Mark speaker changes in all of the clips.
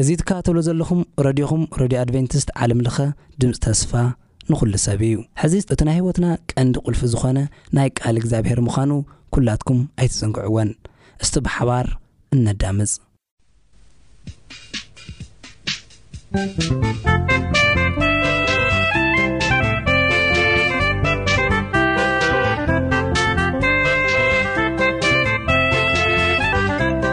Speaker 1: እዚ ትከታተልዎ ዘለኹም ረድዮኹም ረድዮ ኣድቨንቲስት ዓለም ለኸ ድምጺ ተስፋ ንኹሉ ሰብ እዩ። ሕዚ እቲ ናይ ሕይወትና ቀንዲ ቁልፊ ዝኾነ ናይ ቃል እግዚኣብሔር ምዃኑ ኩላትኩም ኣይትዘንግዕዎን። እስቲ ብሓባር
Speaker 2: እነዳምጽ።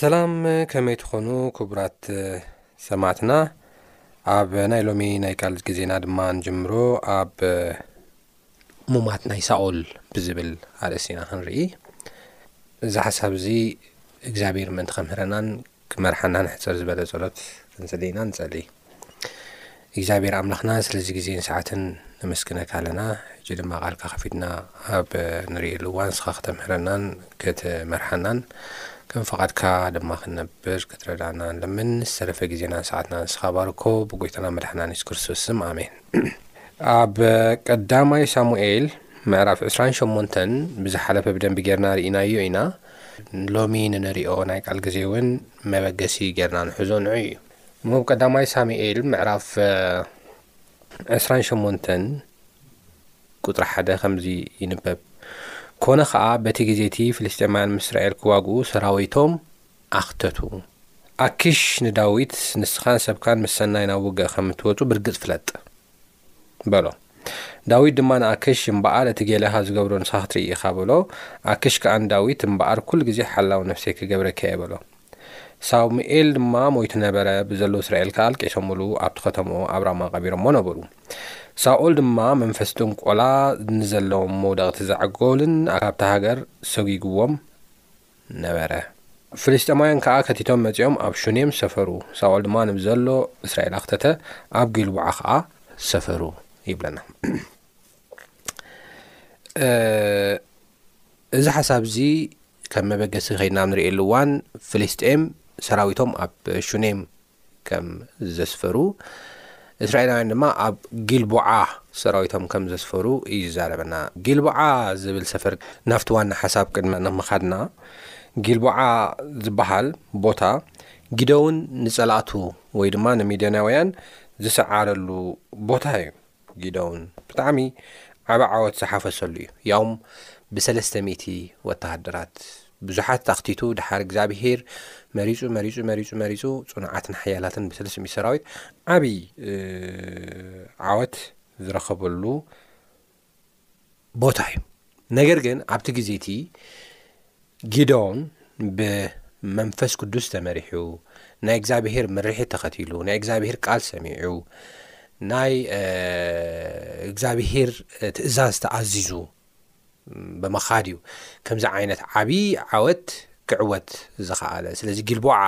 Speaker 3: ሰላም ከመይ ትኾኑ ክቡራት ሰማዕትና ኣብ ናይ ሎሚ ናይ ቃል ግዜና ድማ ንጅምሮ ኣብ ሙማት ናይ ሳኦል ብዝብል ኣርእስቲ ኢና ክንርኢ እዚ ሓሳብ እዚ እግዚኣብሔር ምእንቲ ከምህረናን ክመርሓናን ሕፅር ዝበለ ፀሎት ክንፅሊ ኢና ንፀሊ እግዚኣብሔር ኣምላኽና ስለዚ ግዜን ሰዓትን ነመስግነካ ኣለና ሕጂ ድማ ቃልካ ከፊትና ኣብ ንርእየሉ እዋን ንስኻ ክተምህረናን ክትመርሓናን ከም ፈቓድካ ድማ ክንነብር ክትረዳና ንለምን ዝተረፈ ግዜናን ሰዓትና ንስኻ ባርኮ ብጎይታና መድሓናን የሱስ ክርስቶስ ስም ኣሜን ኣብ ቀዳማይ ሳሙኤል ምዕራፍ 28 ብዝሓለፈ ብደንቢ ጌርና ርኢናዮ ኢና ሎሚ ንንሪኦ ናይ ቃል ግዜ እውን መበገሲ ጌርና ንሕዞ ንዑ እዩ እሞ ቀዳማይ ሳሙኤል ምዕራፍ ዕስራን ሸሞንተን ቁፅሪ ሓደ ከምዚ ይንበብ ኮነ ከዓ በቲ ግዜ እቲ ፍልስጤማውያን ምስ እስራኤል ክዋግኡ ሰራዊቶም ኣኽተቱ ኣኪሽ ንዳዊት ንስኻን ሰብካን ምስ ሰናይ ናብ ውግእ ከም እትወፁ ብርግፅ ፍለጥ በሎ። ዳዊት ድማ ንኣክሽ፣ እምበኣር እቲ ጌላኻ ዝገብሮ ንስኻ ክትርኢ ኢኻ በሎ። ኣክሽ ከኣ ንዳዊት፣ እምበኣር ኵሉ ግዜ ሓላው ነፍሰይ ክገብረካ እየ በሎ። ሳሙኤል ድማ ሞይቱ ነበረ፣ ብዘለዉ እስራኤል ከኣ ኣልቂሶምሉ፣ ኣብቲ ኸተምኡ ኣብ ራማ ቀቢሮሞ ነበሩ። ሳኦል ድማ መንፈስ ጥንቈላ ንዘለዎም መውደቕቲ ዛዕጎልን ካብታ ሃገር ሰጒግዎም፣ ነበረ። ፍልስጥኤማውያን ከኣ ከቲቶም መጺኦም ኣብ ሹኔም ሰፈሩ፣ ሳኦል ድማ ንብዘሎ እስራኤል ኣኽተተ፣ ኣብ ጊልቦዓ ኸኣ ሰፈሩ ይብለና። እዚ ሓሳብ እዚ ከም መበገሲ ከይድና ኣብ ንርእየሉ እዋን ፍልስጥኤም ሰራዊቶም ኣብ ሹኔም ከም ዘስፈሩ፣ እስራኤላውያን ድማ ኣብ ጊልቦዓ ሰራዊቶም ከም ዘስፈሩ ይዛረበና። ጊልቦዓ ዝብል ሰፈር ናብቲ ዋና ሓሳብ ቅድሚ ምኻድና፣ ጊልቦዓ ዝበሃል ቦታ ጊደውን ንጸላእቱ ወይ ድማ ንሚድያናውያን ዝሰዓረሉ ቦታ እዩ። ጊደውን ብጣዕሚ ዓቢ ዓወት ዝሓፈሰሉ እዩ ያውም ብሰለስተ ሚእቲ ወተሃደራት ብዙሓት ኣኽቲቱ ደሓር እግዚኣብሄር መሪጹ መሪጹ መሪጹ መሪጹ ጽኑዓትን ሓያላትን ብሰለስተ ሚእቲ ሰራዊት ዓቢ ዓወት ዝረኸበሉ ቦታ እዩ ነገር ግን ኣብቲ ግዜ እቲ ጊዶን ብመንፈስ ቅዱስ ተመሪሑ ናይ እግዚኣብሄር ምርሒት ተኸቲሉ ናይ እግዚኣብሄር ቃል ሰሚዑ ናይ እግዚኣብሄር ትእዛዝ ተኣዚዙ ብምኻድ እዩ ከምዚ ዓይነት ዓብዪ ዓወት ክዕወት ዝኸኣለ ስለዚ ጊልቦዓ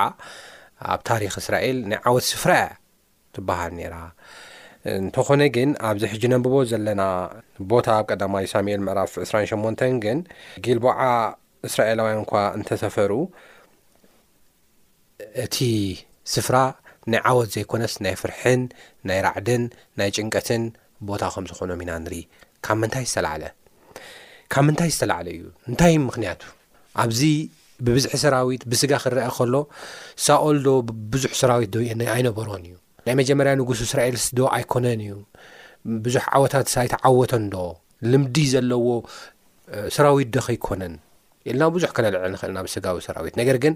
Speaker 3: ኣብ ታሪክ እስራኤል ናይ ዓወት ስፍራ እያ ትበሃል ነይራ። እንተኾነ ግን ኣብዚ ሕጂ ነንብቦ ዘለና ቦታ ኣብ ቀዳማይ ሳሙኤል ምዕራፍ ዕስራን ሸሞንተን ግን ጊልቦዓ እስራኤላውያን እኳ እንተሰፈሩ እቲ ስፍራ ናይ ዓወት ዘይኮነስ ናይ ፍርሕን ናይ ራዕድን ናይ ጭንቀትን ቦታ ከም ዝኾኖም ኢና ንርኢ። ካብ ምንታይ ዝተላዕለ ካብ ምንታይ ዝተላዕለ እዩ? እንታይ ምክንያቱ? ኣብዚ ብብዝሒ ሰራዊት ብስጋ ክረኣ ከሎ ሳኦል ዶ ብዙሕ ሰራዊት ዶ ኣይነበሮን እዩ? ናይ መጀመርያ ንጉስ እስራኤልስ ዶ ኣይኮነን እዩ? ብዙሕ ዓወታትስ ኣይተዓወተን ዶ? ልምዲ ዘለዎ ሰራዊት ዶ ከይኮነን? ኢልና ብዙሕ ከነልዕል ንኽእል ናብ ስጋዊ ሰራዊት። ነገር ግን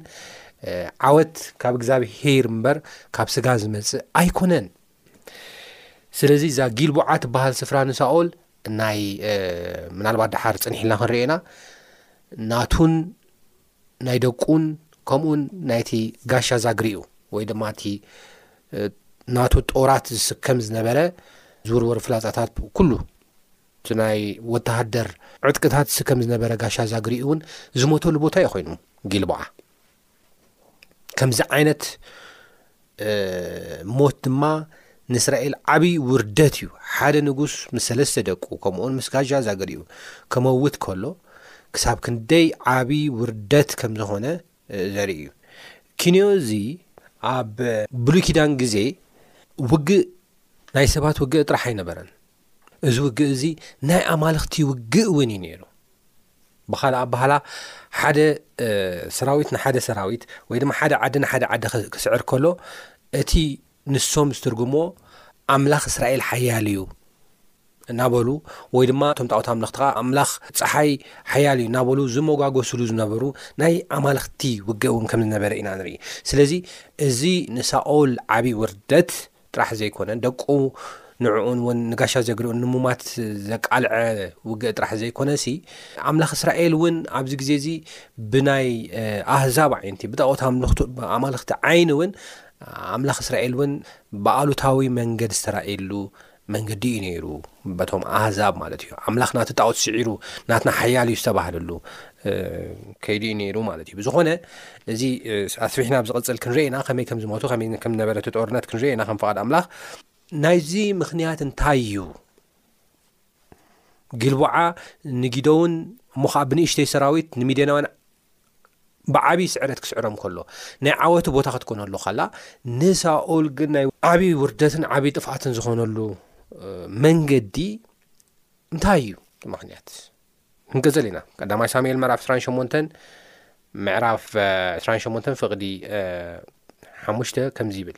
Speaker 3: ዓወት ካብ እግዚኣብሄር እምበር ካብ ስጋ ዝመጽእ ኣይኮነን። ስለዚ እዛ ጊልቡዓ ትበሃል ስፍራ ንሳኦል ናይ ምናልባት ድሓር ፅኒሕ ኢልና ክንርኤና ናቱን ናይ ደቁን ከምኡውን ናይቲ ጋሻ ዛግሪ እዩ ወይ ድማ እቲ ናቱ ጦራት ዝስከም ዝነበረ ዝውርወር ፍላፃታት ኩሉ እቲ ናይ ወተሃደር ዕጥቅታት ዝስከም ዝነበረ ጋሻ ዛግሪኡ እውን ዝሞተሉ ቦታ እዩ ኮይኑ ጊልቦዓ ከምዚ ዓይነት ሞት ድማ ንእስራኤል ዓብዪ ውርደት እዩ ሓደ ንጉስ ምስ ሰለስተ ደቁ ከምኡውን ምስ ጋዣ ዛገድኡ ከመውት ከሎ ክሳብ ክንደይ ዓብዪ ውርደት ከም ዝኾነ ዘርኢ እዩ ኪንዮ እዚ ኣብ ብሉይ ኪዳን ግዜ ውግእ ናይ ሰባት ውግእ ጥራሕ ኣይነበረን እዚ ውግእ እዚ ናይ ኣማልኽቲ ውግእ እውን እዩ ነይሩ ብኻልእ ኣባህላ ሓደ ሰራዊት ንሓደ ሰራዊት ወይ ድማ ሓደ ዓዲ ንሓደ ዓዲ ክስዕር ከሎ እቲ ንሶም ዝትርጉሞ ኣምላኽ እስራኤል ሓያል እዩ እናበሉ ወይ ድማ እቶም ጣዖት ኣምለኽቲ ኸዓ ኣምላኽ ፀሓይ ሓያል እዩ እናበሉ ዝመጓገስሉ ዝነበሩ ናይ ኣማልኽቲ ውግእ እውን ከም ዝነበረ ኢና ንርኢ ስለዚ እዚ ንሳኦል ዓብዪ ውርደት ጥራሕ ዘይኮነ ደቁ ንዕኡን እውን ንጋሻ ዘግርኡን ንሙማት ዘቃልዐ ውግእ ጥራሕ ዘይኮነ ሲ ኣምላኽ እስራኤል እውን ኣብዚ ግዜ እዚ ብናይ ኣህዛብ ዓይንቲ ብጣኦት ኣማልኽቲ ዓይኒ እውን ኣምላኽ እስራኤል እውን ብኣሉታዊ መንገድ ዝተራእየሉ መንገዲ እዩ ነይሩ በቶም ኣህዛብ ማለት እዩ ኣምላኽ ናቲ ጣኦት ስዒሩ ናትና ሓያል እዩ ዝተባህለሉ ከይዱ እዩ ነይሩ ማለት እዩ ብዝኾነ እዚ ኣስቢሕና ብ ዝቕፅል ክንሪኢ ኢና ከመይ ከም ዝሞቱ ከመይ ከም ነበረቲ ጦርነት ክንሪኢ ኢና ከም ፍቓድ ኣምላኽ ናይዚ ምኽንያት እንታይ እዩ ግልቡዓ ንጊደውን እሞ ከዓ ብንእሽተይ ሰራዊት ንሚድናውያን ብዓብዪ ስዕረት ክስዕሮም ከሎ ናይ ዓወቱ ቦታ ክትኮነሉ ካላ ንሳኦል ግን ናይ ዓብዪ ውርደትን ዓብዪ ጥፍኣትን ዝኾነሉ መንገዲ እንታይ እዩ ምኽንያት ክንቅጽል ኢና ቀዳማይ ሳሙኤል ምዕራፍ ዕስራን ሸሞንተን ምዕራፍ ዕስራን ሸሞንተን ፍቕዲ ሓሙሽተ ከምዚ ይብል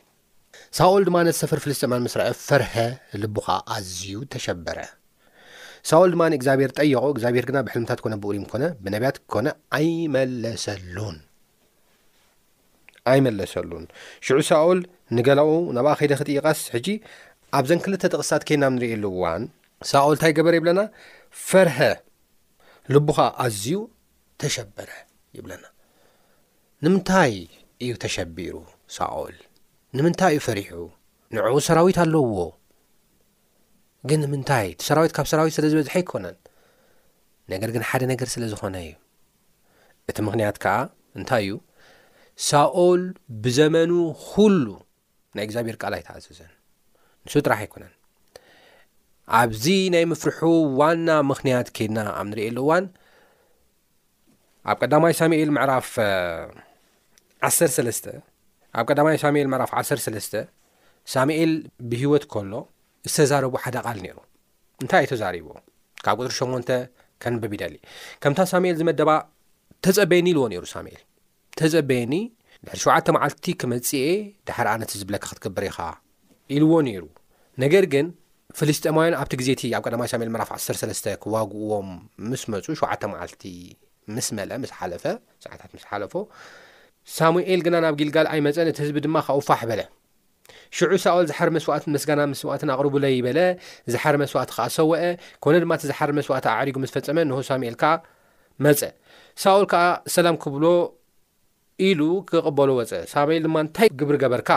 Speaker 3: ሳኦል ድማ ነቲ ሰፈር ፍልስጤማን ምስ ረኣዮ ፈርሀ ልቡ ኸዓ ኣዝዩ ተሸበረ ሳኦል ድማ እግዚኣብሔር ጠየቖ እግዚኣብሔር ግና ብሕልምታት ኮነ ብኡሪም ኮነ ብነቢያት ኮነ ኣይመለሰሉን ኣይመለሰሉን። ሽዑ ሳኦል ንገላኡ፣ ናብኣ ከይደ ኽጥይቓስ፣ ሕጂ ኣብዘን ክልተ ጥቕስታት ኴንና ኣብ ንርእየሉ እዋን፣ ሳኦል እንታይ ገበረ ይብለና፣ ፈርሀ፣ ልቡ ኸኣ ኣዝዩ ተሸበረ ይብለና። ንምንታይ እዩ ተሸቢሩ ሳኦል? ንምንታይ እዩ ፈሪሑ? ንዕኡ ሰራዊት ኣለዎ። ግን ንምንታይ? እቲ ሰራዊት ካብ ሰራዊት ስለ ዝበዝሐ ኣይኮነን፣ ነገር ግን ሓደ ነገር ስለ ዝኾነ እዩ። እቲ ምኽንያት ከኣ እንታይ እዩ? ሳኦል ብዘመኑ ዅሉ ናይ እግዚኣብሄር ቃል ኣይተኣዘዘን። ንሱ ጥራሕ ኣይኰነን። ኣብዚ ናይ ምፍርሑ ዋና ምኽንያት ኬድና ኣብ ንርእየሉ እዋን ኣብ ቀዳማይ ሳሙኤል ምዕራፍ ዓሰር ሰለስተ ኣብ ቀዳማይ ሳሙኤል ምዕራፍ ዓሰር ሰለስተ ሳሙኤል ብህይወት ከሎ ዝተዛረቡ ሓደ ቓል ነይሩ እንታይ እዩ ተዛሪቡ ካብ ቅፅሪ ሸሞንተ ከንብብ ይደሊ ከምታ ሳሙኤል ዝመደባ ተፀበየኒ ኢልዎ ነይሩ ሳሙኤል ተፀበየኒ ድሕሪ ሸውዓተ መዓልቲ ክመፅኤ ድሓር ኣነቲ ዝብለካ ክትገብር ኢኻ ኢልዎ ነይሩ ነገር ግን ፍልስጠማውያን ኣብቲ ግዜ እቲ ኣብ ቀዳማይ ሳሙኤል ምዕራፍ 13 ክዋግእዎም ምስ መፁ ሸውዓተ መዓልቲ ምስ መለ ምስ ሓለፈ ሰዓታት ምስ ሓለፎ ሳሙኤል ግና ናብ ጊልጋል ኣይመፀን እቲ ህዝቢ ድማ ካብኡ ፋሕ በለ ሽዑ ሳኦል ዝሓሪ መስዋእትን ምስጋና መስዋእትን ኣቕርቡለይ በለ፣ ዝሓሪ መስዋእቲ ኸኣ ሰውአ፣ ኰነ ድማ እቲ ዝሓሪ መስዋእቲ ኣዕሪጉ ምስ ፈጸመ፣ እንሆ፣ ሳሙኤል ከኣ መጸ። ሳኦል ከኣ ሰላም ክብሎ ኢሉ ክቕበሎ ወጸ፣ ሳሙኤል ድማ እንታይ ግብሪ ገበርካ?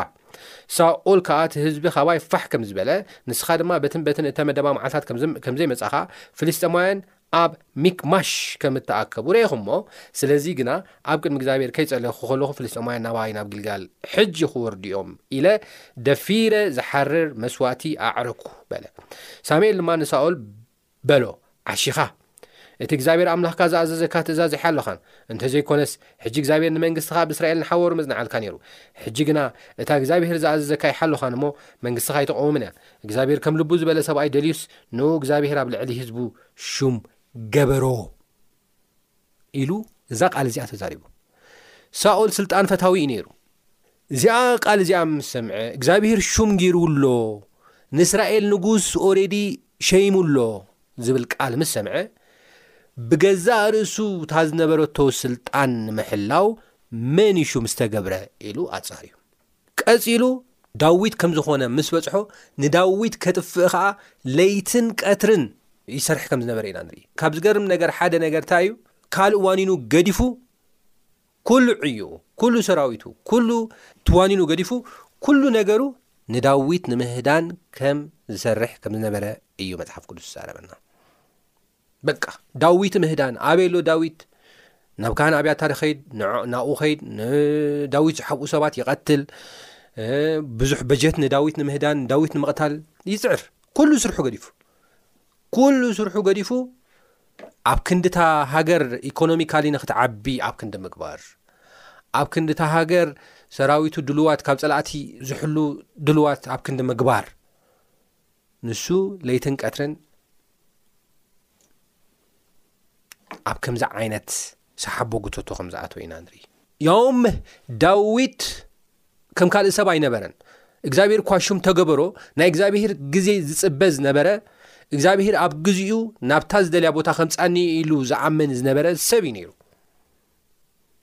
Speaker 3: ሳኦል ከኣ እቲ ህዝቢ ኻባይ ፋሕ ከም ዝበለ፣ ንስኻ ድማ በትን በትን እተመደባ መዓልትታት ከም ዘይመጻኻ፣ ፍልስጥኤማውያን ኣብ ሚክማሽ ከም እተኣከቡ ርኤኹም'ሞ፣ ስለዚ ግና፣ ኣብ ቅድሚ እግዚኣብሄር ከይጸለኹ ኸለኹ፣ ፍልስጥኤማውያን ናባይ ናብ ጊልጋል ሕጂ ኺወርዱ እዮም፣ ኢለ ደፊረ ዚሓርር መስዋእቲ ኣዕረግኩ፣ በለ። ሳሙኤል ድማ ንሳኦል በሎ፣ ዓሺኻ፣ እቲ እግዚኣብሄር ኣምላኽካ ዝኣዘዘካ ትእዛዝ ኣይሓለኻን፣ እንተ ዘይኰነስ፣ ሕጂ እግዚኣብሄር ንመንግስትኻ ኣብ እስራኤል ንሓዋሩ መጽንዓልካ ነይሩ። ሕጂ ግና፣ እታ እግዚኣብሄር ዝኣዘዘካ ኣይሓለኻን እሞ፣ መንግስትኻ ኣይትቐውምን እያ፣ እግዚኣብሄር ከም ልቡ ዝበለ ሰብኣይ ደልዩስ ን እግዚኣብሄር ኣብ ልዕሊ ህዝቡ ሹም ገበሮ ኢሉ እዛ ቃል እዚኣ ተዛሪቡ ሳኦል ስልጣን ፈታዊ እዩ ነይሩ እዚኣ ቃል እዚኣ ምስ ሰምዐ እግዚኣብሄር ሹም ጊሩ ኣሎ ንእስራኤል ንጉስ ኦሬዲ ሸይሙ ኣሎ ዝብል ቃል ምስ ሰምዐ ብገዛእ ርእሱ እታ ዝነበረቶ ስልጣን ንምሕላው መን ሹም ዝተገብረ ኢሉ ኣጻርዩ ቀጺሉ ዳዊት ከም ዝዀነ ምስ በጽሖ፣ ንዳዊት ከጥፍእ ከኣ ለይትን ቀትርን ይሰርሕ ከም ዝነበረ ኢና ንርኢ። ካብ ዝገርም ነገር ሓደ ነገር እንታይ እዩ? ካልእ ዋኒኑ ገዲፉ ኵሉ ዕዩ፣ ኵሉ ሰራዊቱ፣ ኵሉ ትዋኒኑ ገዲፉ ኵሉ ነገሩ ንዳዊት ንምህዳን ከም ዝሰርሕ ከም ዝነበረ እዩ መጽሓፍ ቅዱስ ዝዛረበና። በቃ ዳዊት ምህዳን ኣበይ ኣሎ ዳዊት ናብ ካህን ኣብያታር ኸይድ ናብኡ ኸይድ ንዳዊት ዝሓብኡ ሰባት ይቐትል ብዙሕ በጀት ንዳዊት ንምህዳን ንዳዊት ንምቕታል ይፅዕር ኩሉ ስርሑ ገዲፉ ኩሉ ስርሑ ገዲፉ ኣብ ክንዲታ ሃገር ኢኮኖሚካሊ ንክትዓቢ ኣብ ክንዲ ምግባር ኣብ ክንዲታ ሃገር ሰራዊቱ ድልዋት ካብ ፀላእቲ ዝሕሉ ድልዋት ኣብ ክንዲ ምግባር ንሱ ለይትን ቀትርን ኣብ ከምዚ ዓይነት ሰሓቦ ጉተቶ ከም ዝኣተወ ኢና ንርኢ ያውም ዳዊት ከም ካልእ ሰብ ኣይነበረን እግዚኣብሄር እኳ ሹም ተገበሮ ናይ እግዚኣብሄር ግዜ ዝፅበ ዝነበረ እግዚኣብሄር ኣብ ግዜኡ ናብታ ዝደልያ ቦታ ከምፃኒ ኢሉ ዝኣምን ዝነበረ ሰብ እዩ ነይሩ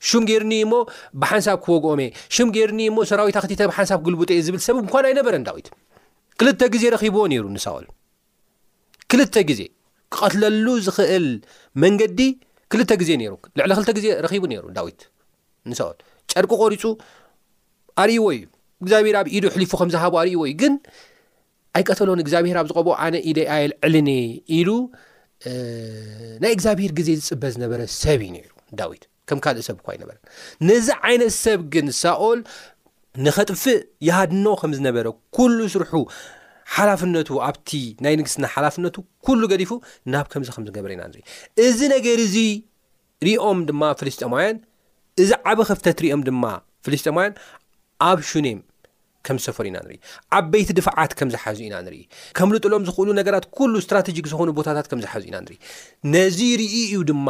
Speaker 3: ሹም ጌርኒ እሞ ብሓንሳብ ክወግኦም እየ፣ ሽም ጌርኒ እሞ ሰራዊት ኣኽቲተ ብሓንሳብ ክግልብጦ እየ ዝብል ሰብ እንኳን ኣይነበረን ዳዊት። ክልተ ግዜ ረኺብዎ ነይሩ ንሳኦል። ክልተ ግዜ ክቐትለሉ ዝኽእል መንገዲ ክልተ ግዜ ነይሩ። ልዕሊ ክልተ ግዜ ረኺቡ ነይሩ ዳዊት ንሳኦል። ጨርቂ ቆሪፁ ኣርእይዎ እዩ። እግዚኣብሔር ኣብ ኢዱ ሕሊፉ ከም ዝሃቦ ኣርእይዎ እዩ። ግን ኣይቀተሎን እግዚኣብሄር ኣብ ዝቐብኦ ኣነ ኢደይ ኣየልዕልን እየ ኢሉ ናይ እግዚኣብሄር ግዜ ዝፅበ ዝነበረ ሰብ እዩ ነይሩ ዳዊት ከም ካልእ ሰብ እኳ ኣይነበረን ነዚ ዓይነት ሰብ ግን ሳኦል ንኸጥፍእ ይሃድኖ ከም ዝነበረ ኩሉ ስርሑ ሓላፍነቱ ኣብቲ ናይ ንግስና ሓላፍነቱ ኩሉ ገዲፉ ናብ ከምዚ ከም ዝገበረ ኢና ንርኢ እዚ ነገር እዚ ሪኦም ድማ ፍልስጠማውያን እዚ ዓበ ክፍተት ሪኦም ድማ ፍልስጠማውያን ኣብ ሹኔም ከም ዝሰፈሩ ኢና ንርኢ። ዓበይቲ ድፋዓት ከም ዝሓዙ ኢና ንርኢ። ከምልጥሎም ዝኽእሉ ነገራት ኩሉ ስትራተጂክ ዝኾኑ ቦታታት ከም ዝሓዙ ኢና ንርኢ። ነዚ ርኢ እዩ ድማ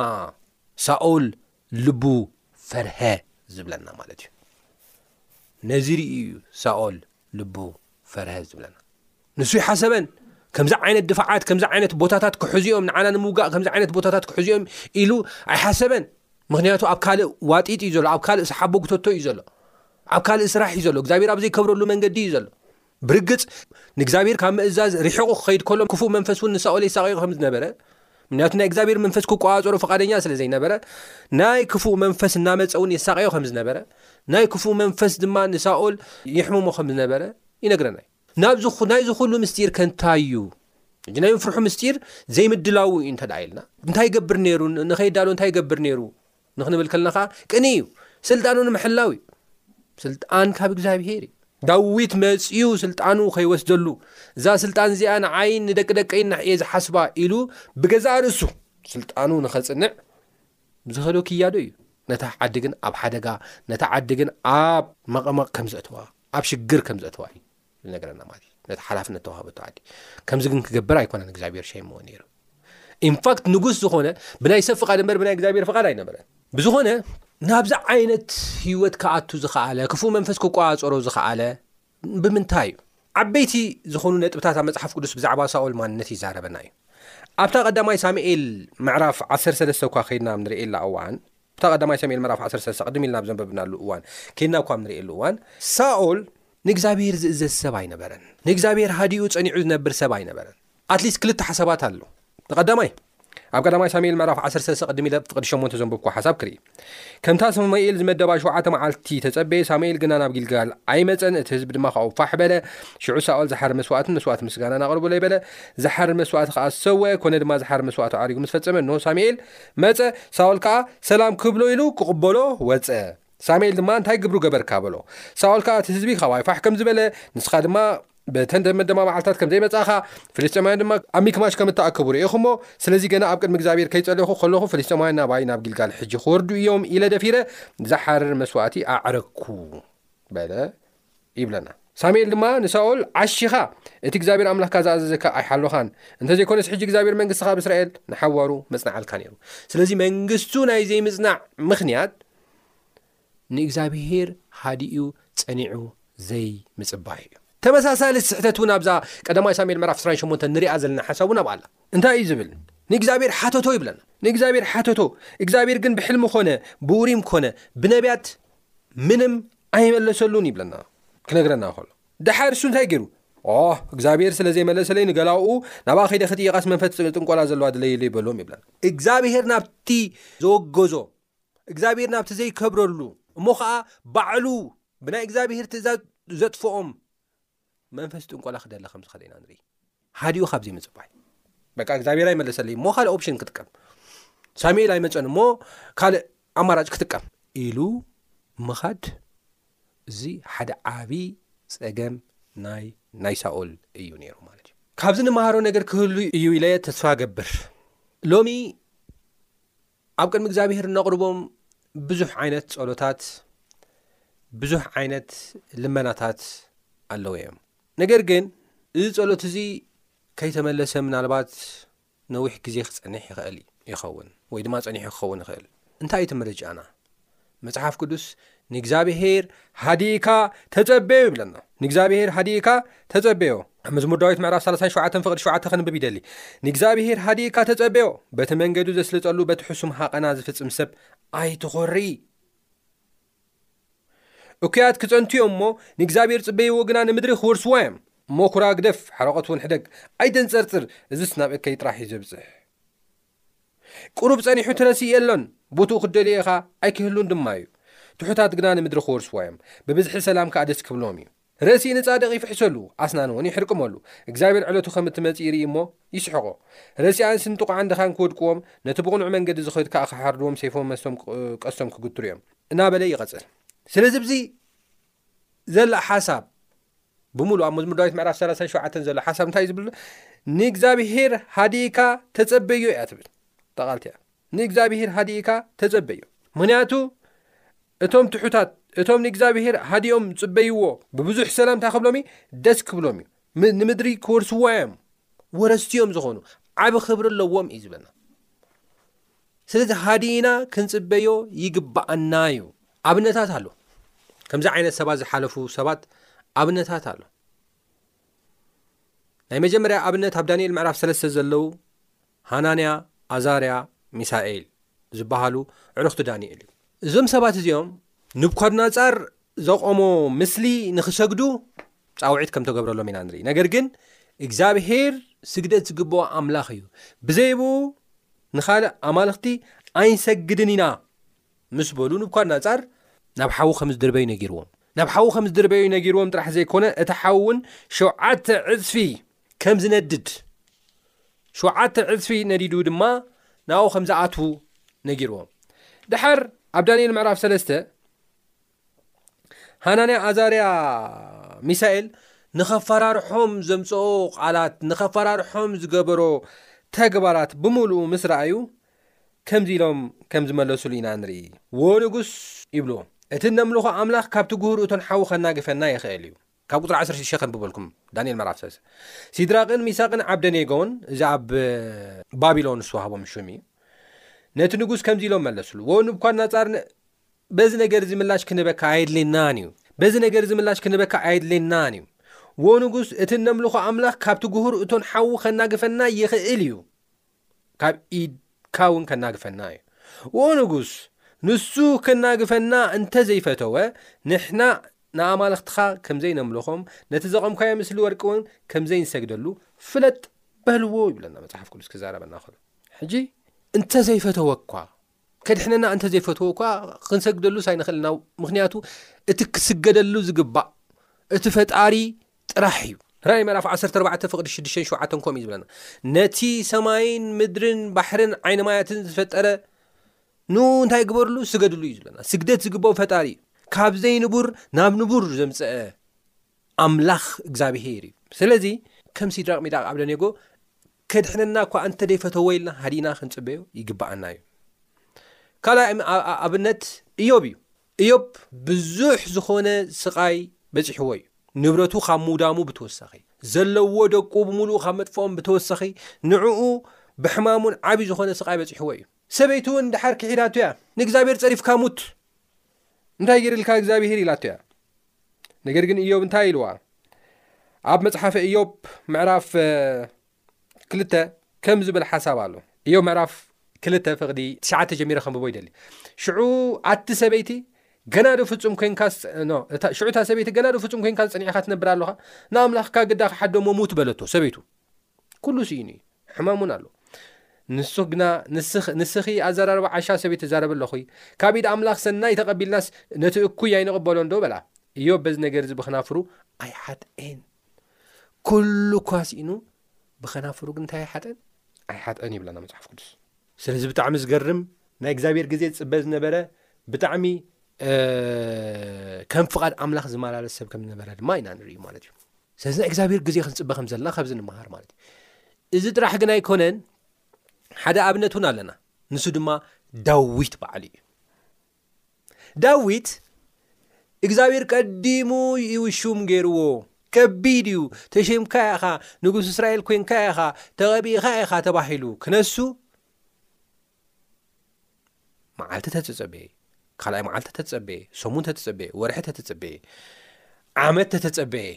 Speaker 3: ሳኦል ልቡ ፈርሀ ዝብለና ማለት እዩ። ነዚ ርኢ እዩ ሳኦል ልቡ ፈርሀ ዝብለና። ንሱ ይሓሰበን ከምዚ ዓይነት ድፋዓት ከምዚ ዓይነት ቦታታት ክሕዝኦም ንዓና ንምውጋእ ከምዚ ዓይነት ቦታታት ክሕዝኦም ኢሉ ኣይሓሰበን ምክንያቱ ኣብ ካልእ ዋጢጥ እዩ ዘሎ ኣብ ካልእ ሰሓቦ ጉተቶ እዩ ዘሎ ኣብ ካልእ ስራሕ እዩ ዘሎ እግዚኣብሔር ኣብ ዘይከብረሉ መንገዲ እዩ ዘሎ ብርግፅ ንእግዚኣብሔር ካብ ምእዛዝ ርሕቑ ክኸይድ ከሎ ክፉእ መንፈስ እውን ንሳኦል የሳቀዮ ከም ዝነበረ ምክንያቱ ናይ እግዚኣብሔር መንፈስ ክቋፀሮ ፈቃደኛ ስለ ዘይነበረ ናይ ክፉእ መንፈስ እናመፀ እውን የሳቀዮ ከም ዝነበረ ናይ ክፉእ መንፈስ ድማ ንሳኦል ይሕምሞ ከም ዝነበረ ይነግረና እዩ ናብዚ ናይዚ ኩሉ ምስጢር ከ እንታይ እዩ? ሕጂ ናይ ምፍርሑ ምስጢር ዘይምድላዉ እዩ እንተ ኢልና እንታይ ይገብር ነይሩ ንኸይዳሎ እንታይ ይገብር ነይሩ ንክንብል ከልና ከዓ ቅኒ እዩ ስልጣኑ ንምሕላው እዩ ስልጣን ካብ እግዚኣብሄር እዩ ዳዊት መፅኡ ስልጣኑ ከይወስደሉ እዛ ስልጣን እዚኣ ንዓይን ንደቂ ደቀይ ናሕ እየ ዝሓስባ ኢሉ ብገዛእ ርእሱ ስልጣኑ ንኸፅንዕ ዝኸዶ ክያዶ እዩ ነታ ዓዲ ግን ኣብ ሓደጋ ነታ ዓዲ ግን ኣብ መቐመቕ ከም ዘእትዋ ኣብ ሽግር ከም ዘእተዋ እዩ ዝነገረና ማለት እዩ ነቲ ሓላፍነት ተዋህበቶ ዓዲ ከምዚ ግን ክገብር ኣይኮነን እግዚኣብሔር ሸይምዎ ነይሩ ኢንፋክት ንጉስ ዝኾነ ብናይ ሰብ ፍቓድ እምበር ብናይ እግዚኣብሔር ፍቓድ ኣይነበረን ብዝኾነ ናብዚ ዓይነት ህይወት ክኣቱ ዝኸኣለ ክፉእ መንፈስ ክቋፀሮ ዝኸኣለ ብምንታይ እዩ ዓበይቲ ዝኾኑ ነጥብታት ኣብ መፅሓፍ ቅዱስ ብዛዕባ ሳኦል ማንነት ይዛረበና እዩ ኣብታ ቀዳማይ ሳሙኤል ምዕራፍ 13 እኳ ከይድና ንርእየላ እዋን ኣብታ ቀዳማይ ሳሙኤል ምዕራፍ ዓሰርተ ሰለስተ ቅድም ኢልና ኣብ ዘንበብናሉ እዋን ኬድና እኳ ኣብ ንርእየሉ እዋን፣ ሳኦል ንእግዚኣብሄር ዝእዘዝ ሰብ ኣይነበረን። ንእግዚኣብሄር ሃዲኡ ጸኒዑ ዝነብር ሰብ ኣይነበረን። ኣትሊስት ክልተ ሓሳባት ኣሎ። እቲ ቀዳማይ ኣብ ቀዳማይ ሳሙኤል ምዕራፍ ዓሰርተ ሰለስተ ቅድም ኢለ ፍቅዲ ሸሞንተ ዘንበብኩዎ ሓሳብ ክርኢ። ከምታ ሳሙኤል ዝመደባ ሸውዓተ መዓልቲ ተጸበየ፣ ሳሙኤል ግና ናብ ጊልጋል ኣይመጸን፣ እቲ ህዝቢ ድማ ካብኡ ፋሕ በለ። ሽዑ ሳኦል ዝሓርድ መስዋእትን መስዋእቲ ምስጋናን ኣቕርቡለይ በለ። ዝሓርድ መስዋእቲ ከኣ ሰውአ፣ ኰነ ድማ ዝሓርድ መስዋእቱ ዓሪጉ ምስ ፈጸመ እንሆ ሳሙኤል መጸ፣ ሳኦል ከኣ ሰላም ክብሎ ኢሉ ክቕበሎ ወጸ። ሳሙኤል ድማ እንታይ ግብሩ ገበርካ በሎ። ሳኦል ከኣ እቲ ህዝቢ ካባይ ፋሕ ከም ዝበለ፣ ንስኻ ድማ በተን ደመደማ መዓልትታት ከም ዘይመጻእኻ፣ ፍልስጤማውያን ድማ ኣብ ሚክማሽ ከም እተኣከቡ ርኢኹሞ፣ ስለዚ ገና ኣብ ቅድሚ እግዚኣብሄር ከይጸለኹ ከለኹ ፍልስጤማውያን ናባይ ናብ ጊልጋል ሕጂ ክወርዱ እዮም ኢለ ደፊረ ዝሓርር መስዋእቲ ኣዕረግኩ በለ። ይብለና። ሳሙኤል ድማ ንሳኦል ዓሺኻ እቲ እግዚኣብሄር ኣምላኽካ ዝኣዘዘካ ኣይሓሎኻን፣ እንተ ዘይኮነስ ሕጂ እግዚኣብሄር መንግስትኻ ኣብ እስራኤል ንሓዋሩ መጽናዓልካ ነይሩ። ስለዚ መንግስቱ ናይ ዘይምጽናዕ ምኽንያት ንእግዚኣብሄር ሃዲኡ ጸኒዑ ዘይምጽባዩ እዩ። ተመሳሳሊ ስሕተት እውን ኣብዛ ቀዳማይ ሳሙኤል ምዕራፍ 28 ንሪኣ ዘለና ሓሳብ እውን ኣብኣ ኣላ። እንታይ እዩ ዝብል? ንእግዚኣብሄር ሓተቶ ይብለና። ንእግዚኣብሄር ሓተቶ፣ እግዚኣብሄር ግን ብሕልሚ ኮነ ብውሪም ኮነ ብነቢያት ምንም ኣይመለሰሉን ይብለና ክነግረና ከሎ ደሓር እሱ እንታይ ገይሩ ኦ እግዚኣብሄር ስለ ዘይመለሰለይ ንገላኡ ናብኣ ከይደ ክጥይቓስ መንፈት ጥንቆላ ዘለዋ ድለይሉ ይበሎም ይብለና እግዚኣብሄር ናብቲ ዘወገዞ እግዚኣብሄር ናብቲ ዘይከብረሉ እሞ ከዓ ባዕሉ ብናይ እግዚኣብሄር ትእዛዝ ዘጥፍኦም መንፈስ ጥንቆላ ክደሊ ከም ዝኽእል ኢና ንርኢ ሃዲኡ ካብዘይ ምፅባይ በቃ እግዚኣብሔር ኣይመለሰለይ እሞ ካልእ ኦፕሽን ክጥቀም ሳሙኤል ኣይመፀን እሞ ካልእ ኣማራጭ ክጥቀም ኢሉ ምኻድ እዚ ሓደ ዓብዪ ፀገም ናይ ናይ ሳኦል እዩ ነይሩ ማለት እዩ ካብዚ ንመሃሮ ነገር ክህሉ እዩ ኢለ ተስፋ ገብር ሎሚ ኣብ ቅድሚ እግዚኣብሄር እነቕርቦም ብዙሕ ዓይነት ጸሎታት ብዙሕ ዓይነት ልመናታት ኣለዉ እዮም ነገር ግን እዚ ጸሎት እዚ ከይተመለሰ ምናልባት ነዊሕ ግዜ ክጸኒሕ ይኽእል ይኸውን ወይ ድማ ጸኒሑ ክኸውን ይኽእል እንታይ እዩ እቲ ምርጫና መጽሓፍ ቅዱስ ንእግዚኣብሄር ሃዲእካ ተጸበዮ ይብለና ንእግዚኣብሄር ሃዲእካ ተጸበዮ ኣብ መዝሙር ዳዊት ምዕራፍ 37 ፍቕዲ 7 ክንብብ ይደሊ ንእግዚኣብሄር ሃዲእካ ተጸበዮ በቲ መንገዱ ዘስልጠሉ በቲ ሕሱም ሃቐና ዝፍጽም ሰብ ኣይትኾሪ እኩያት ክጸንቱ እዮም እሞ ንእግዚኣብሄር ጽበይዎ ግና ንምድሪ ክወርስዋ እዮም እሞ ኩራ ግደፍ ሓረቐት እውን ሕደግ ኣይተንጸርጽር እዚስ ናብ እከይ ጥራሕ እዩ ዘብጽሕ ቅሩብ ጸኒሑ ትረስእ የሎን፣ ቦትኡ ክትደልዮ ኢኻ፣ ኣይክህሉን ድማ እዩ። ትሑታት ግና ንምድሪ ክወርስዋ እዮም፣ ብብዝሒ ሰላም ከኣ ደስ ክብሎም እዩ። ርእሲ ንጻድቕ ይፍሕሰሉ፣ ኣስናኑውን ይሕርቅመሉ። እግዚኣብሄር ዕለቱ ከም እትመጽእ ይርኢ እሞ፣ ይስሕቖ። ረሲኣንስ ንጥቑዓን ድኻን ክወድቅዎም፣ ነቲ ብቕኑዕ መንገዲ ዝኸይድ ከኣ ክሓርድዎም ሰይፎም መስቶም ቀስቶም ክግትሩ እዮም። እናበለ ይቐጽል። ስለዚ ብዚ። ዘሎ ሓሳብ ብምሉእ ኣብ መዝሙር ዳዊት ምዕራፍ ሰላሳን ሸውዓተን ዘሎ ሓሳብ እንታይ እዩ ዝብል ንእግዚኣብሄር ሃዲእካ ተጸበዮ እያ ትብል ጠቓልቲ እያ ንእግዚኣብሄር ሃዲእካ ተጸበዮ ምክንያቱ እቶም ትሑታት እቶም ንእግዚኣብሄር ሃዲኦም ጽበይዎ ብብዙሕ ሰላም እንታይ ክብሎም እዩ ደስ ክብሎም እዩ ንምድሪ ክወርስዋ እዮም ወረስትዮም ዝኾኑ ዓብ ክብሪ ኣለዎም እዩ ዝበልና ስለዚ ሃዲእና ክንጽበዮ ይግብኣና እዩ። ኣብነታት ኣሎ። ከምዚ ዓይነት ሰባት ዝሓለፉ ሰባት ኣብነታት ኣሎ። ናይ መጀመርያ ኣብነት ኣብ ዳንኤል ምዕራፍ ሰለስተ ዘለዉ ሃናንያ ኣዛርያ ሚሳኤል ዝበሃሉ ዕሩኽቲ ዳንኤል እዩ እዞም ሰባት እዚኦም ንብኳድናጻር ዘቖሞ ምስሊ ንኽሰግዱ ጻውዒት ከም ተገብረሎም ኢና ንርኢ ነገር ግን እግዚኣብሄር ስግደት ዝግብኦ ኣምላኽ እዩ ብዘይብኡ ንኻልእ ኣማልኽቲ ኣይንሰግድን ኢና ምስ በሉ ንብኳድናጻር ናብ ሓዉ ከም ዝድርበዩ ነጊርዎም ናብ ሓዉ ከም ዝድርበዩ ነጊርዎም ጥራሕ ዘይኮነ እቲ ሓዉ እውን ሸውዓተ ዕጽፊ ከም ዝነድድ፣ ሸውዓተ ዕጽፊ ነዲዱ ድማ ናብኡ ከም ዝኣትዉ ነጊርዎም። ድሓር ኣብ ዳንኤል ምዕራፍ ሰለስተ ሃናንያ ኣዛርያ ሚሳኤል ንኸፈራርሖም ዘምጽኦ ቓላት ንኸፈራርሖም ዝገበሮ ተግባራት ብምሉኡ ምስ ረኣዩ ከምዚ ኢሎም ከም ዝመለሱሉ ኢና ንርኢ ወንጉስ ይብልዎ እቲ እነምልኾ ኣምላኽ ካብቲ ጉህር እቶን ሓዊ ከናግፈና ይኽእል እዩ። ካብ ቁፅሪ ዓሰርተ ሽዱሽተ ከንብበልኩም ዳንኤል ምዕራፍ ሰለስተ ሲድራቅን ሚሳቅን ዓብደኔጎን እዚ ኣብ ባቢሎን ዝተዋህቦም ሹም እዩ ነቲ ንጉስ ከምዚ ኢሎም መለስሉ ወ ንብኳድናፃር በዚ ነገር እዚ ምላሽ ክንበካ ኣየድልየናን እዩ በዚ ነገር እዚ ምላሽ ክንበካ ኣየድልየናን እዩ ወ ንጉስ እቲ እነምልኾ ኣምላኽ ካብቲ ግሁር እቶን ሓዊ ከናግፈና ይኽእል እዩ ካብ ኢድካ እውን ከናግፈና እዩ። ዎ ንጉስ፣ ንሱ ከናግፈና እንተ ዘይፈተወ፣ ንሕና ንኣማልኽትኻ ከም ዘይነምልኾም፣ ነቲ ዘቘምካዮ ምስሊ ወርቂ እውን ከም ዘይንሰግደሉ ፍለጥ በልዎ ይብለና መጽሓፍ ቅዱስ ክዛረበና ከሎ። ሕጂ እንተ ዘይፈተወ እኳ ከድሕነና እንተ ዘይፈትዎ እኳ ክንሰግደሉስ ኣይንኽእልና ምኽንያቱ እቲ ክስገደሉ ዝግባእ እቲ ፈጣሪ ጥራሕ እዩ ራእይ ምዕራፍ 14 ፍቕዲ 6 ሸውዓተን ከምኡ እዩ ዝብለና ነቲ ሰማይን ምድርን ባሕርን ዓይኒ ማያትን ዝፈጠረ ን እንታይ ግበርሉ ስገድሉ እዩ ዝብለና ስግደት ዝግበኦ ፈጣሪ እዩ ካብ ዘይንቡር ናብ ንቡር ዘምፀአ ኣምላኽ እግዚኣብሄር እዩ ስለዚ ከም ሲድራቅ ሚዳቅ ኣብደኔጎ ከድሕነና እኳ እንተ ደይፈተዎ ኢልና ሃዲእና ክንጽበዮ ይግብኣና እዩ ካልይ ኣብነት እዮብ እዩ እዮብ ብዙሕ ዝኾነ ስቓይ በጺሕዎ እዩ ንብረቱ ካብ ምውዳሙ ብተወሳኺ ዘለዎ ደቁ ብምሉእ ካብ መጥፍኦም ብተወሳኺ ንዕኡ ብሕማሙን ዓብዪ ዝኾነ ስቓይ በፂሕዎ እዩ ሰበይቱ እውን ድሓር ክሒዳቱ እያ ንእግዚኣብሔር ፀሪፍካ ሙት እንታይ ገይርልካ እግዚኣብሄር ኢላቶ እያ ነገር ግን እዮብ እንታይ ኢልዋ ኣብ መፅሓፈ እዮብ ምዕራፍ ክልተ ከም ዝብል ሓሳብ ኣሎ እዮብ ምዕራፍ ክልተ ፍቕዲ ትሽዓተ ጀሚረ ከምብቦ ይደሊ ሽዑ ኣቲ ሰበይቲ ገና ዶ ፍፁም ኮይንካሽዑ እታ ሰበይቲ ገና ዶ ፍፁም ኮይንካ ዝፅኒዕካ ትነብር ኣለኻ ንኣምላኽካ ግዳ ክሓደሞ ሙት በለቶ ሰበይቱ ኩሉ ስኢኑ እዩ ሕማም እውን ኣሎ ንሱ ግና ንስኺ ኣዘራርባ ዓሻ ሰበይ ትዛረብ ኣለኹ ካብ ኢድ ኣምላኽ ሰናይ ተቐቢልናስ ነቲ እኩይ ኣይንቕበሎን ዶ በላ እዮብ በዚ ነገር እዚ ብኸናፍሩ ኣይሓጥኤን ኩሉ እኳ ስኢኑ ብኸናፍሩ ግን እንታይ ኣይሓጠን ኣይሓጥኤን ይብለና መፅሓፍ ቅዱስ ስለዚ ብጣዕሚ ዝገርም ናይ እግዚኣብሔር ግዜ ዝፅበ ዝነበረ ብጣዕሚ ከም ፍቓድ ኣምላኽ ዝመላለስ ሰብ ከም ዝነበረ ድማ ኢና ንርኢ ማለት እዩ ስለዚ ናይ እግዚኣብሔር ግዜ ክንጽበ ከም ዘለና ካብዚ ንምሃር ማለት እዩ እዚ ጥራሕ ግን ኣይኮነን ሓደ ኣብነት እውን ኣለና ንሱ ድማ ዳዊት በዓሉ እዩ ዳዊት እግዚኣብሔር ቀዲሙ ይውሹም ገይርዎ ከቢድ እዩ ተሸምካ ኢኻ ንጉስ እስራኤል ኮንካ ኢኻ ተቐቢእኻ ኢኻ ተባሂሉ ክነሱ መዓልቲ ተተጸበየ ካልኣይ መዓልቲ ተተጸበየ ሰሙን ተተጸበየ ወርሒ ተተጸበየ ዓመት ተተጸበየ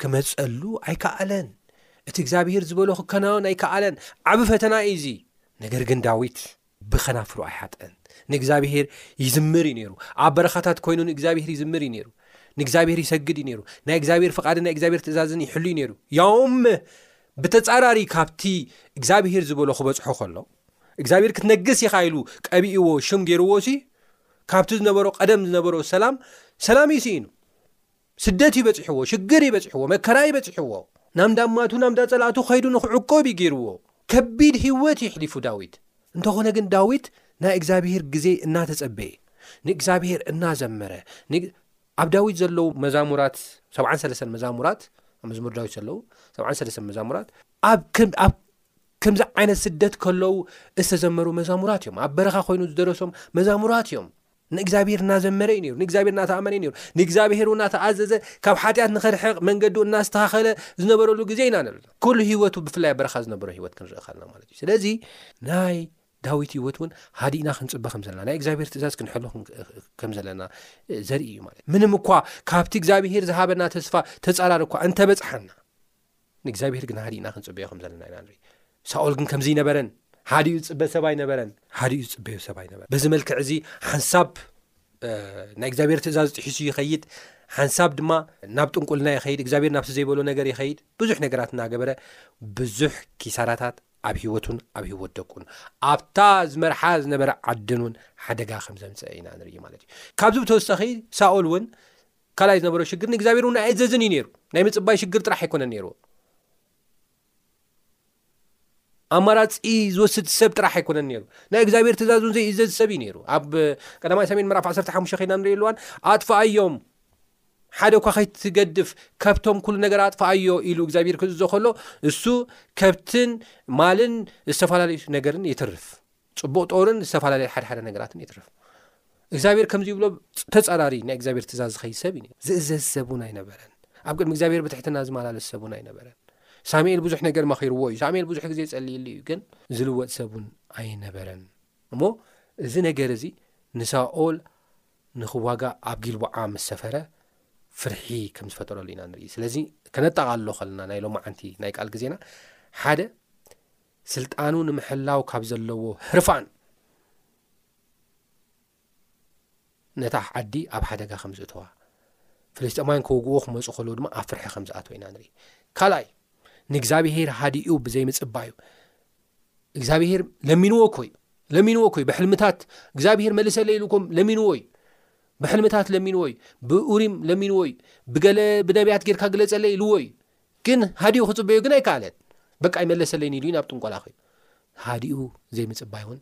Speaker 3: ክመጸሉ ኣይከኣለን እቲ እግዚኣብሄር ዝበሎ ክከናወን ኣይከኣለን ዓብ ፈተና እዩ እዙ ነገር ግን ዳዊት ብኸናፍሩ ኣይሓጠን ንእግዚኣብሄር ይዝምር እዩ ነይሩ ኣብ በረኻታት ኮይኑ ንእግዚኣብሄር ይዝምር እዩ ነይሩ ንእግዚኣብሄር ይሰግድ እዩ ነይሩ ናይ እግዚኣብሄር ፍቓድን ናይ እግዚኣብሄር ትእዛዝን ይሕሉ እዩ ነይሩ ያውም ብተጻራሪ ካብቲ እግዚኣብሄር ዝበሎ ክበጽሖ ከሎ እግዚኣብሔር ክትነግስ ኢኻ ኢሉ ቀቢእዎ ሽም ገይርዎ ሲ ካብቲ ዝነበሮ ቀደም ዝነበሮ ሰላም ሰላም እዩ ስኢኑ ስደት እዩ በፂሕዎ ሽግር እዩ በፂሕዎ መከራ እዩ በፂሕዎ ናብ ዳማቱ ናብ ዳ ፀላእቱ ከይዱ ንክዕቆብ እዩ ገይርዎ ከቢድ ህይወት ይሕሊፉ ዳዊት እንተኾነ ግን ዳዊት ናይ እግዚኣብሄር ግዜ እናተፀበየ ንእግዚኣብሄር እናዘመረ ኣብ ዳዊት ዘለዉ መዛሙራት 7ሰለስተ መዛሙራት ኣብ መዝሙር ዳዊት ዘለዉ 7ሰለስተ መዛሙራት ኣብ ከምዚ ዓይነት ስደት ከለዉ እተዘመሩ መዛሙራት እዮም። ኣብ በረኻ ኮይኑ ዝደረሶም መዛሙራት እዮም። ንእግዚኣብሄር እናዘመረ እዩ ነይሩ። ንእግዚኣብሄር እናተኣመነ እዩ ነይሩ። ንእግዚኣብሄር እውን እናተኣዘዘ ካብ ሓጢኣት ንኸርሕቕ መንገዱ እናስተኻኸለ ዝነበረሉ ግዜ ኢና ንርኢ ዘለና። ኩሉ ህይወቱ ብፍላይ ኣብ በረኻ ዝነበሮ ህይወት ክንርኢ ከለና ማለት እዩ። ስለዚ ናይ ዳዊት ህይወት እውን ሃዲእና ክንፅበ ከም ዘለና ናይ እግዚኣብሄር ትእዛዝ ክንሕሉ ከም ዘለና ዘርኢ እዩ ማለት ምንም እኳ ካብቲ እግዚኣብሄር ዝሃበና ተስፋ ተፃራሪ እኳ እንተበፅሓና ንእግዚኣብሄር ግን ሃዲእና ክንጽበዮ ከም ዘለና ኢና ንርኢ ሳኦል ግን ከምዚ ነበረን ሓዲኡ ዝጽበ ሰብ ኣይነበረን ሓዲኡ ዝጽበዮ ሰብ ኣይነበረን በዚ መልክዕ እዚ ሓንሳብ ናይ እግዚኣብሔር ትእዛዝ ጥሒሱ ይኸይድ ሓንሳብ ድማ ናብ ጥንቁልና ይኸይድ እግዚኣብሔር ናብቲ ዘይበሎ ነገር ይኸይድ ብዙሕ ነገራት እናገበረ ብዙሕ ኪሳራታት ኣብ ሂወቱን ኣብ ሂወት ደቁን ኣብታ ዝመርሓ ዝነበረ ዓድን እውን ሓደጋ ከም ዘምፅአ ኢና ንርኢ ማለት እዩ ካብዚ ብተወሳኺ ሳኦል እውን ካልኣይ ዝነበሮ ሽግር ንእግዚኣብሔር እውን ኣይእዘዝን እዩ ነይሩ። ናይ ምጽባይ ሽግር ጥራሕ ኣይኮነን ነይርዎ። ኣማራጺ ዝወስድ ሰብ ጥራሕ ኣይኮነን ነይሩ። ናይ እግዚኣብሔር ትእዛዙን ዘይእዘዝ ሰብ እዩ ነይሩ። ኣብ ቀዳማይ ሰሜን ምዕራፍ 15 ከይና ንሪኢ ኣለዋን ኣጥፍኣዮም ሓደ እኳ ከይትገድፍ ከብቶም ኩሉ ነገር ኣጥፍኣዮ ኢሉ እግዚኣብሔር ክእዞ ከሎ እሱ ከብትን ማልን ዝተፈላለዩ ነገርን ይትርፍ ጽቡቕ ጦርን ዝተፈላለየ ሓደ ሓደ ነገራትን ይትረፍ እግዚኣብሔር ከምዚ ይብሎ ተጻራሪ ናይ እግዚኣብሔር ትእዛዝ ዝኸይድ ሰብ እዩ ዝእዘዝ ሰብ እውን ኣይነበረን ኣብ ቅድሚ እግዚኣብሔር ብትሕትና ዝመላለስ ሰብ እውን ኣይነበረን ሳሙኤል ብዙሕ ነገር መኺርዎ እዩ ሳሙኤል ብዙሕ ግዜ ጸልይሉ እዩ ግን ዝልወጥ ሰብ እውን ኣይነበረን እሞ እዚ ነገር እዚ ንሳኦል ንክዋጋእ ኣብ ጊልቦዓ ምስ ሰፈረ ፍርሒ ከም ዝፈጠረሉ ኢና ንርኢ ስለዚ ከነጠቓሎ ከለና ናይ ሎማዓንቲ ናይ ቃል ግዜና ሓደ ስልጣኑ ንምሕላው ካብ ዘለዎ ህርፋን ነታ ዓዲ ኣብ ሓደጋ ከም ዝእተዋ ፍልስጤማውያን ክወግኡ ክመፁ ከለዉ ድማ ኣብ ፍርሒ ከም ዝኣትወ ኢና ንርኢ ካልኣይ ንእግዚኣብሄር ሃዲኡ ብዘይምፅባዩ እግዚኣብሄር ለሚንዎ እኮ እዩ ለሚንዎ እኮ እዩ ብሕልምታት እግዚኣብሄር መልሰለ ኢሉ ኮም ለሚንዎ እዩ ብሕልምታት ለሚንዎ እዩ ብኡሪም ለሚንዎ እዩ ብገለ ብነብያት ጌርካ ግለፀለ ኢልዎ እዩ ግን ሃዲኡ ክጽበዮ ግን ኣይከኣለን በቃ ይመለሰለይን ኢሉ ናብ ጥንቆላ ኮይኑ ሃዲኡ ዘይምጽባይ እውን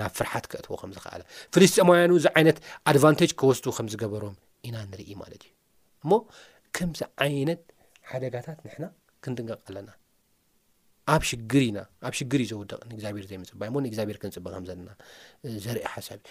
Speaker 3: ናብ ፍርሓት ከእትዎ ከም ዝኸኣለ ፍልስጤማውያኑ እዚ ዓይነት ኣድቫንቴጅ ከወስዱ ከም ዝገበሮም ኢና ንርኢ ማለት እዩ እሞ ከምዚ ዓይነት ሓደጋታት ንሕና ክንጥንቀቕ ኣለና ኣብ ሽግር ኢና ኣብ ሽግር እዩ ዘውደቕ ንእግዚኣብሔር ዘይምፅባይ እሞ ንእግዚኣብሔር ክንፅበ ከም ዘለና ዘርኢ ሓሳብ እዩ